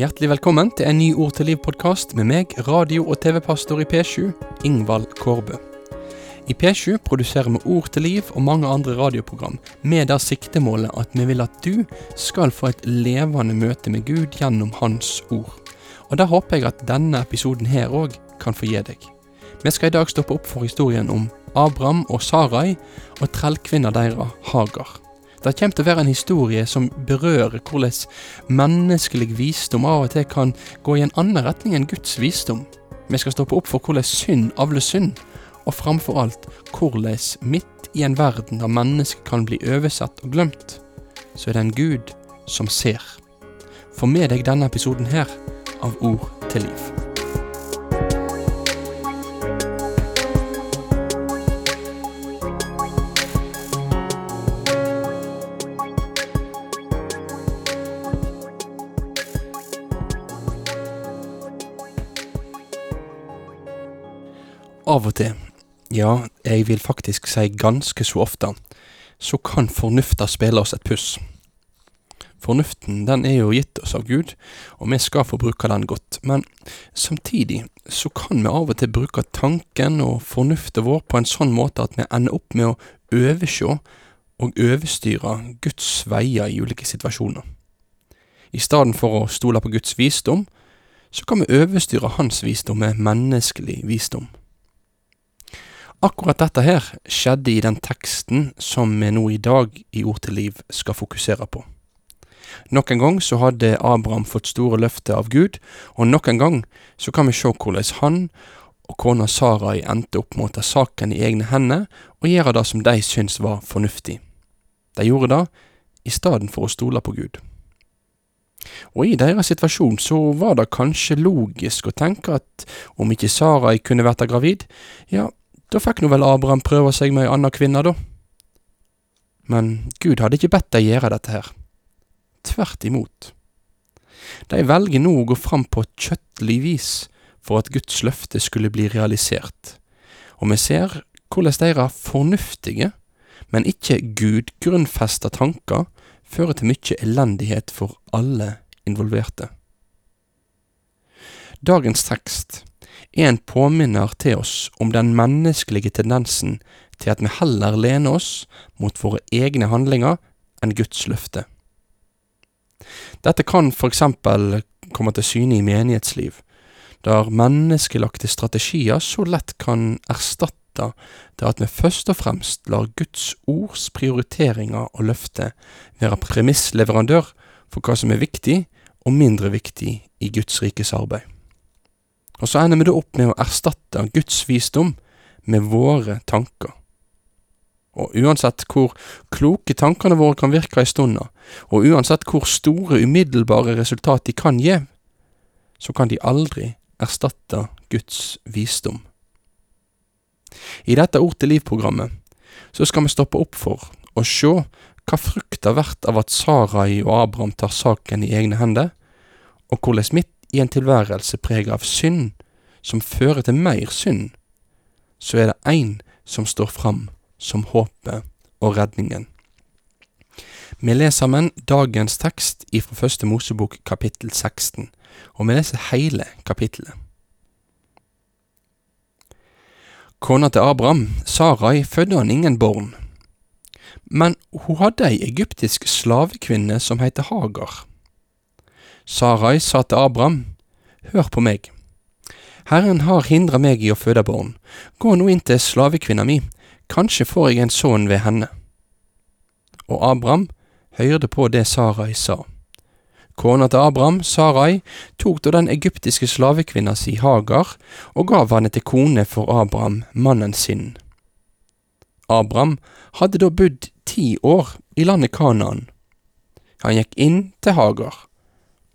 Hjertelig velkommen til en ny Ord til liv-podkast med meg, radio- og TV-pastor i P7, Ingvald Kårbø. I P7 produserer vi Ord til liv og mange andre radioprogram med det siktemålet at vi vil at du skal få et levende møte med Gud gjennom Hans ord. Og da håper jeg at denne episoden her òg kan få gi deg. Vi skal i dag stoppe opp for historien om Abraham og Sarai og trellkvinna deres Hagar. Det kommer til å være en historie som berører hvordan menneskelig visdom av og til kan gå i en annen retning enn Guds visdom. Vi skal stoppe opp for hvordan synd avler synd, og framfor alt hvordan midt i en verden der mennesker kan bli oversett og glemt, så er det en Gud som ser. Få med deg denne episoden her av Ord til liv. Av og til, ja, jeg vil faktisk si ganske så ofte, så kan fornufta spille oss et puss. Fornuften den er jo gitt oss av Gud, og vi skal få bruke den godt, men samtidig så kan vi av og til bruke tanken og fornuften vår på en sånn måte at vi ender opp med å overse og overstyre Guds veier i ulike situasjoner. I stedet for å stole på Guds visdom, så kan vi overstyre Hans visdom med menneskelig visdom. Akkurat dette her skjedde i den teksten som vi nå i dag i Ord til liv skal fokusere på. Nok en gang så hadde Abraham fått store løfter av Gud, og nok en gang så kan vi se hvordan han og kona Sarai endte opp med å ta saken i egne hender og gjøre det som de syntes var fornuftig. De gjorde det i stedet for å stole på Gud. Og i deres situasjon så var det kanskje logisk å tenke at om ikke Sarai kunne vært gravid, ja, da fikk nå vel Abraham prøve seg med ei anna kvinne, da. Men Gud hadde ikke bedt dem gjøre dette her. Tvert imot. De velger nå å gå fram på kjøttlig vis for at Guds løfte skulle bli realisert, og vi ser hvordan deres fornuftige, men ikke gudgrunnfesta tanker fører til mye elendighet for alle involverte. Dagens tekst en påminner til oss om den menneskelige tendensen til at vi heller lener oss mot våre egne handlinger enn Guds løfte. Dette kan for eksempel komme til syne i menighetsliv, der menneskelagte strategier så lett kan erstatte det at vi først og fremst lar Guds ords prioriteringer og løfte være premissleverandør for hva som er viktig og mindre viktig i Guds rikes arbeid. Og så ender vi da opp med å erstatte Guds visdom med våre tanker. Og uansett hvor kloke tankene våre kan virke i stund, og uansett hvor store umiddelbare resultat de kan gi, så kan de aldri erstatte Guds visdom. I dette Ord til liv-programmet så skal vi stoppe opp for å se hva frukta vært av at Sarai og Abraham tar saken i egne hender, og hvordan mitt i en tilværelse preget av synd, som fører til mer synd, så er det én som står fram som håpet og redningen. Vi leser sammen dagens tekst ifra Første Mosebok kapittel 16, og vi leser hele kapittelet. Kona til Abraham, Sarai, fødde han ingen barn, men hun hadde ei egyptisk slavekvinne som heter Hagar. Sarai sa til Abraham, Hør på meg. Herren har hindra meg i å føde barn. Gå nå inn til slavekvinna mi, kanskje får jeg en sønn ved henne. Og Abraham hørte på det Sarai sa. Kona til Abraham, Sarai, tok da den egyptiske slavekvinna si Hagar og gav henne til kone for Abraham, mannen sin. Abraham hadde da bodd ti år i landet Kanaan. Han gikk inn til Hagar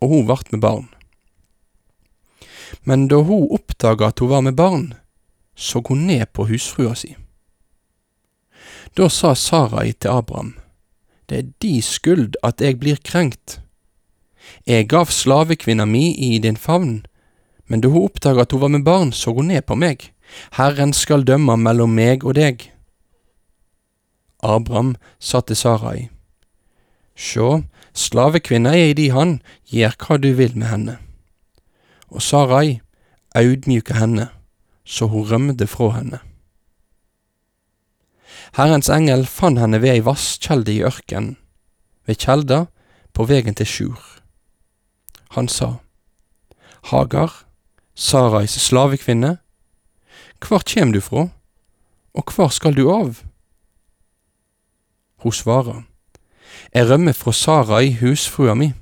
og hun vart med barn. Men da hun oppdaga at hun var med barn, så hun ned på husfrua si. Da sa Sarai til Abraham, det er di skyld at jeg blir krenkt. Jeg gav slavekvinna mi i din favn, men da hun oppdaga at hun var med barn, så hun ned på meg. Herren skal dømme mellom meg og deg. Abraham sa til Sarai, Sjå, Slavekvinna er i di hand, gjør hva du vil med henne. Og Sarai audmjuka henne, så hun rømte fra henne. Herrens engel fant henne ved ei vasskjelde i ørkenen, ved kjelda på vegen til Sjur. Han sa, Hagar, Sarais slavekvinne, hvor kjem du fra, og hvor skal du av? Hun svarer, Jeg rømmer fra Sarai, husfrua mi.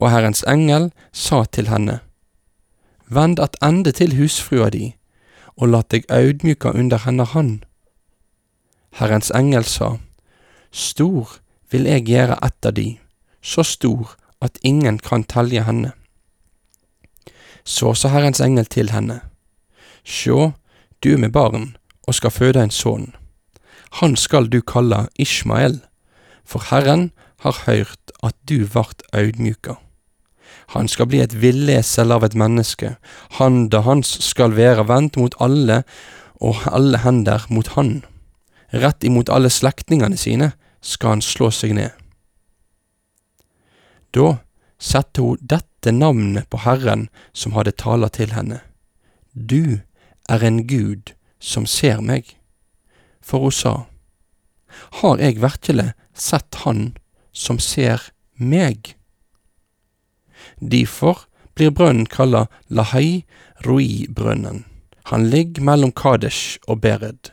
Og Herrens engel sa til henne, Vend attende til husfrua di, og lat deg audmjuka under hennes hand. Herrens engel sa, Stor vil eg gjere etter di, så stor at ingen kan telje henne. Så sa Herrens engel til henne, Sjå, du er med barn og skal føde en sønn. Han skal du kalle Ishmael, for Herren har høyrt at du vart audmjuka. Han skal bli et villesel av et menneske, handa hans skal være vendt mot alle og alle hender mot han. Rett imot alle slektningene sine skal han slå seg ned. Da satte hun dette navnet på Herren som hadde tala til henne. Du er en Gud som ser meg. For hun sa, Har eg virkelig sett Han som ser meg? Difor blir brønnen kalla Lahai Rui-brønnen. Han ligger mellom Kadesh og Bered.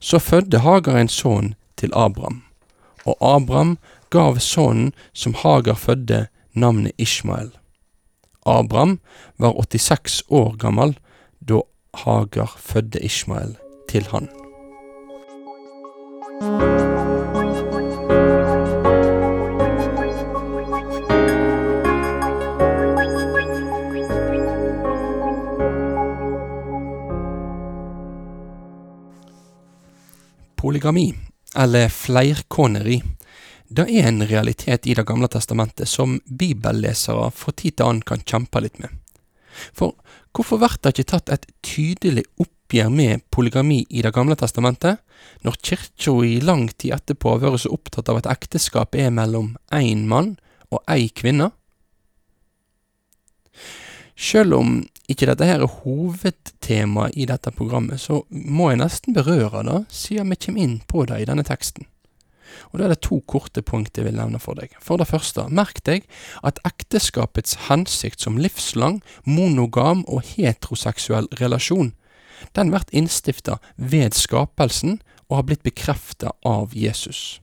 Så fødde Hagar en sønn til Abram, og Abram gav sønnen som Hagar fødde, navnet Ishmael. Abram var 86 år gammel da Hagar fødde Ishmael til han. Polygami, eller flerkoneri, det er en realitet i Det gamle testamentet som bibellesere fra tid til annen kan kjempe litt med. For hvorfor blir det ikke tatt et tydelig oppgjør med polygami i Det gamle testamentet, når kirka i lang tid etterpå har vært så opptatt av at ekteskap er mellom én mann og ei kvinne? Selv om ikke dette her er hovedtema i dette programmet, så må jeg nesten berøre det, siden vi kommer inn på det i denne teksten. Og da er det to korte punkt jeg vil nevne for deg. For det første, merk deg at ekteskapets hensikt som livslang, monogam og heteroseksuell relasjon, den blir innstifta ved skapelsen og har blitt bekrefta av Jesus.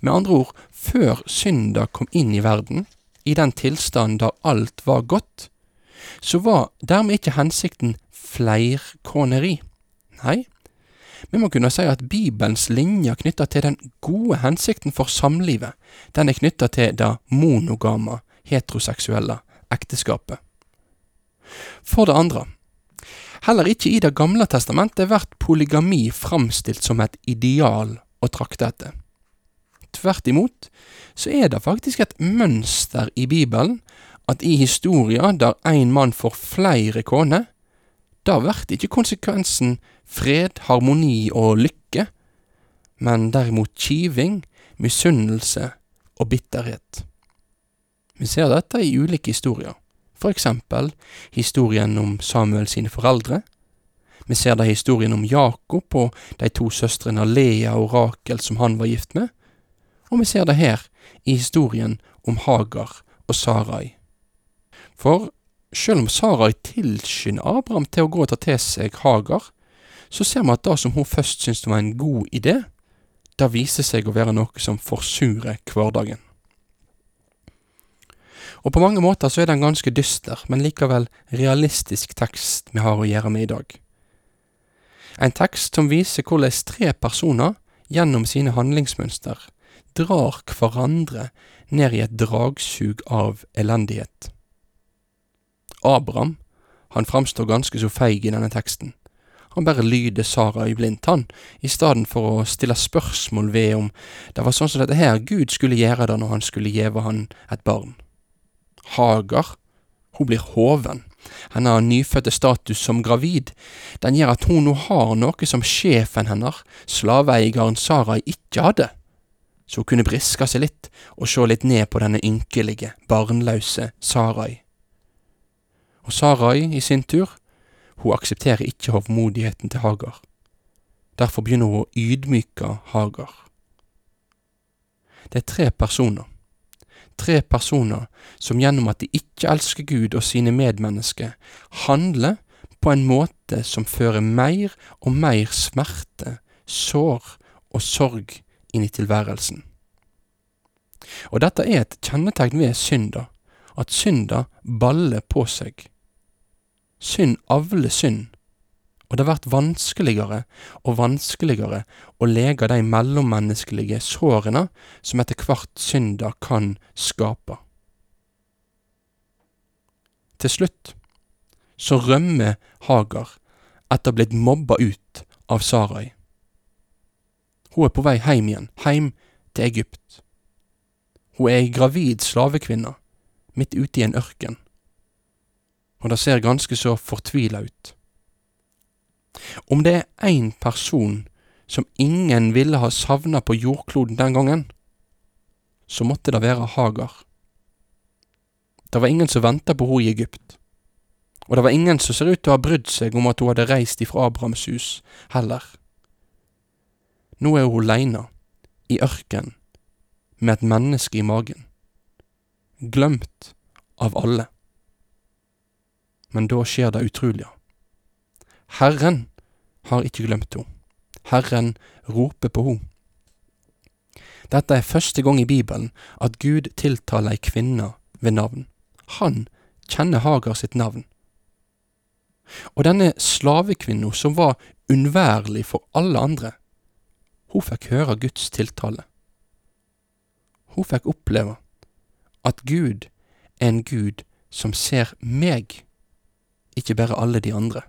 Med andre ord, før synda kom inn i verden, i den tilstanden da alt var godt, så var dermed ikke hensikten fleirkoneri. Nei, vi må kunne si at Bibelens linjer knytta til den gode hensikten for samlivet, den er knytta til det monogame, heteroseksuelle ekteskapet. For det andre, heller ikke i Det gamle testamentet blir polygami framstilt som et ideal å trakte etter. Tvert imot så er det faktisk et mønster i Bibelen at i historier der ein mann får flere koner, da vert ikke konsekvensen fred, harmoni og lykke, men derimot kiving, misunnelse og bitterhet. Vi ser dette i ulike historier, for eksempel historien om Samuel sine foreldre. Vi ser det i historien om Jakob og de to søstrene Lea og Rakel som han var gift med, og vi ser det her i historien om Hagar og Sarai. For selv om Sarai tilskynder Abraham til å gå og ta til seg Hagar, så ser vi at det som hun først syntes var en god idé, det viser seg å være noe som forsurer hverdagen. Og på mange måter så er det en ganske dyster, men likevel realistisk tekst vi har å gjøre med i dag. En tekst som viser hvordan tre personer, gjennom sine handlingsmønster, drar hverandre ned i et dragsug av elendighet. Abraham, han framstår ganske så feig i denne teksten. Han bare lyder Sara i blindt, han, i stedet for å stille spørsmål ved om det var sånn som dette her Gud skulle gjøre det når han skulle gjeve han et barn. Hagar, hun blir hoven. Hennes nyfødte status som gravid, den gjør at hun nå har noe som sjefen hennes, slaveeieren Sarai, ikke hadde. så hun kunne briske seg litt og se litt ned på denne ynkelige, barnløse Sarai. Og Sarai, i sin tur, hun aksepterer ikke hovmodigheten til Hagar. Derfor begynner hun å ydmyke Hagar. Det er tre personer. Tre personer som gjennom at de ikke elsker Gud og sine medmennesker, handler på en måte som fører mer og mer smerte, sår og sorg inn i tilværelsen. Og dette er et kjennetegn ved synda, at synda baller på seg. Synd avler synd, og det har vært vanskeligere og vanskeligere å lege de mellommenneskelige sårene som etter hvert synder kan skape. Til slutt så rømmer Hagar etter blitt mobba ut av Sarai. Hun er på vei hjem igjen, hjem til Egypt. Hun er ei gravid slavekvinne, midt ute i en ørken, og det ser ganske så fortvila ut. Om det er én person som ingen ville ha savna på jordkloden den gangen, så måtte det være Hagar. Det var ingen som venta på henne i Egypt, og det var ingen som ser ut til å ha brydd seg om at hun hadde reist ifra Abrahams hus, heller. Nå er hun aleine, i ørkenen, med et menneske i magen. Glemt av alle. Men da skjer det utrolige. Herren har ikke glemt henne. Herren roper på henne. Dette er første gang i Bibelen at Gud tiltaler ei kvinne ved navn. Han kjenner Hagar sitt navn. Og denne slavekvinna, som var unnværlig for alle andre, hun fikk høre Guds tiltale. Hun fikk oppleve at Gud er en Gud som ser meg, ikke bare alle de andre.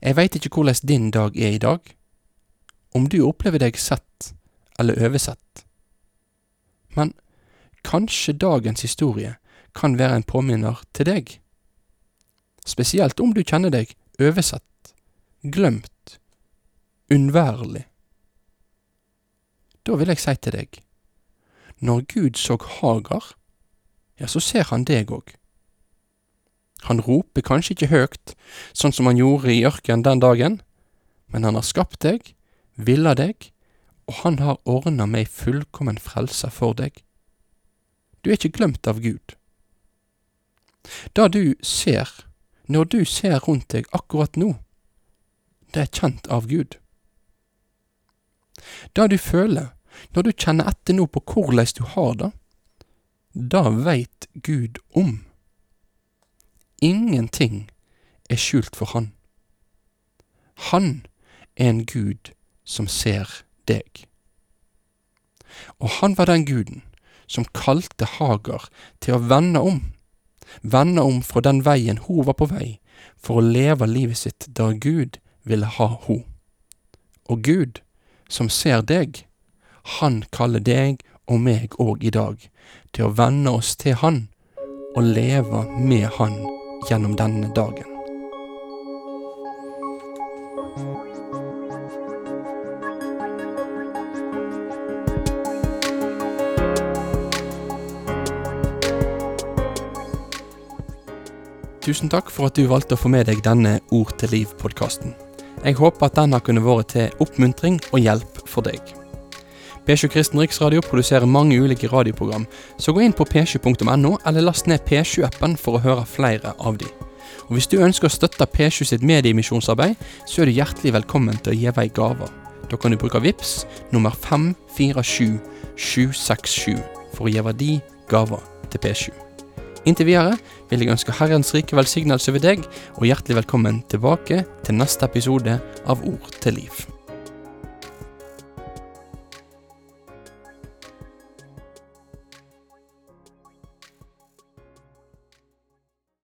Jeg veit ikke hvordan din dag er i dag, om du opplever deg sett eller oversett. Men kanskje dagens historie kan være en påminner til deg? Spesielt om du kjenner deg oversett, glemt, unnværlig. Da vil jeg si til deg, når Gud så Hagar, ja, så ser han deg òg. Han roper kanskje ikke høgt, sånn som han gjorde i ørkenen den dagen, men han har skapt deg, villa deg, og han har ordna meg fullkommen frelse for deg. Du er ikke glemt av Gud. Det du ser, når du ser rundt deg akkurat nå, det er kjent av Gud. Det du føler, når du kjenner etter nå på korleis du har det, det veit Gud om. Ingenting er skjult for Han. Han er en Gud som ser deg. Og han var den guden som kalte Hagar til å vende om, vende om fra den veien hun var på vei, for å leve livet sitt der Gud ville ha hun. Og Gud, som ser deg, han kaller deg og meg òg i dag til å vende oss til Han og leve med Han gjennom denne dagen. Tusen takk for at du valgte å få med deg denne Ord til liv-podkasten. Jeg håper at den har kunnet være til oppmuntring og hjelp for deg. P7 Kristen Riksradio produserer mange ulike radioprogram, så gå inn på p7.no eller last ned P7-appen for å høre flere av de. Og Hvis du ønsker å støtte P7 sitt mediemisjonsarbeid, så er du hjertelig velkommen til å gi vei gaver. Da kan du bruke VIPS nummer 547767 for å gi verdi gaver til P7. Inntil videre vil jeg ønske Herrens rike velsignelse ved deg, og hjertelig velkommen tilbake til neste episode av Ord til liv.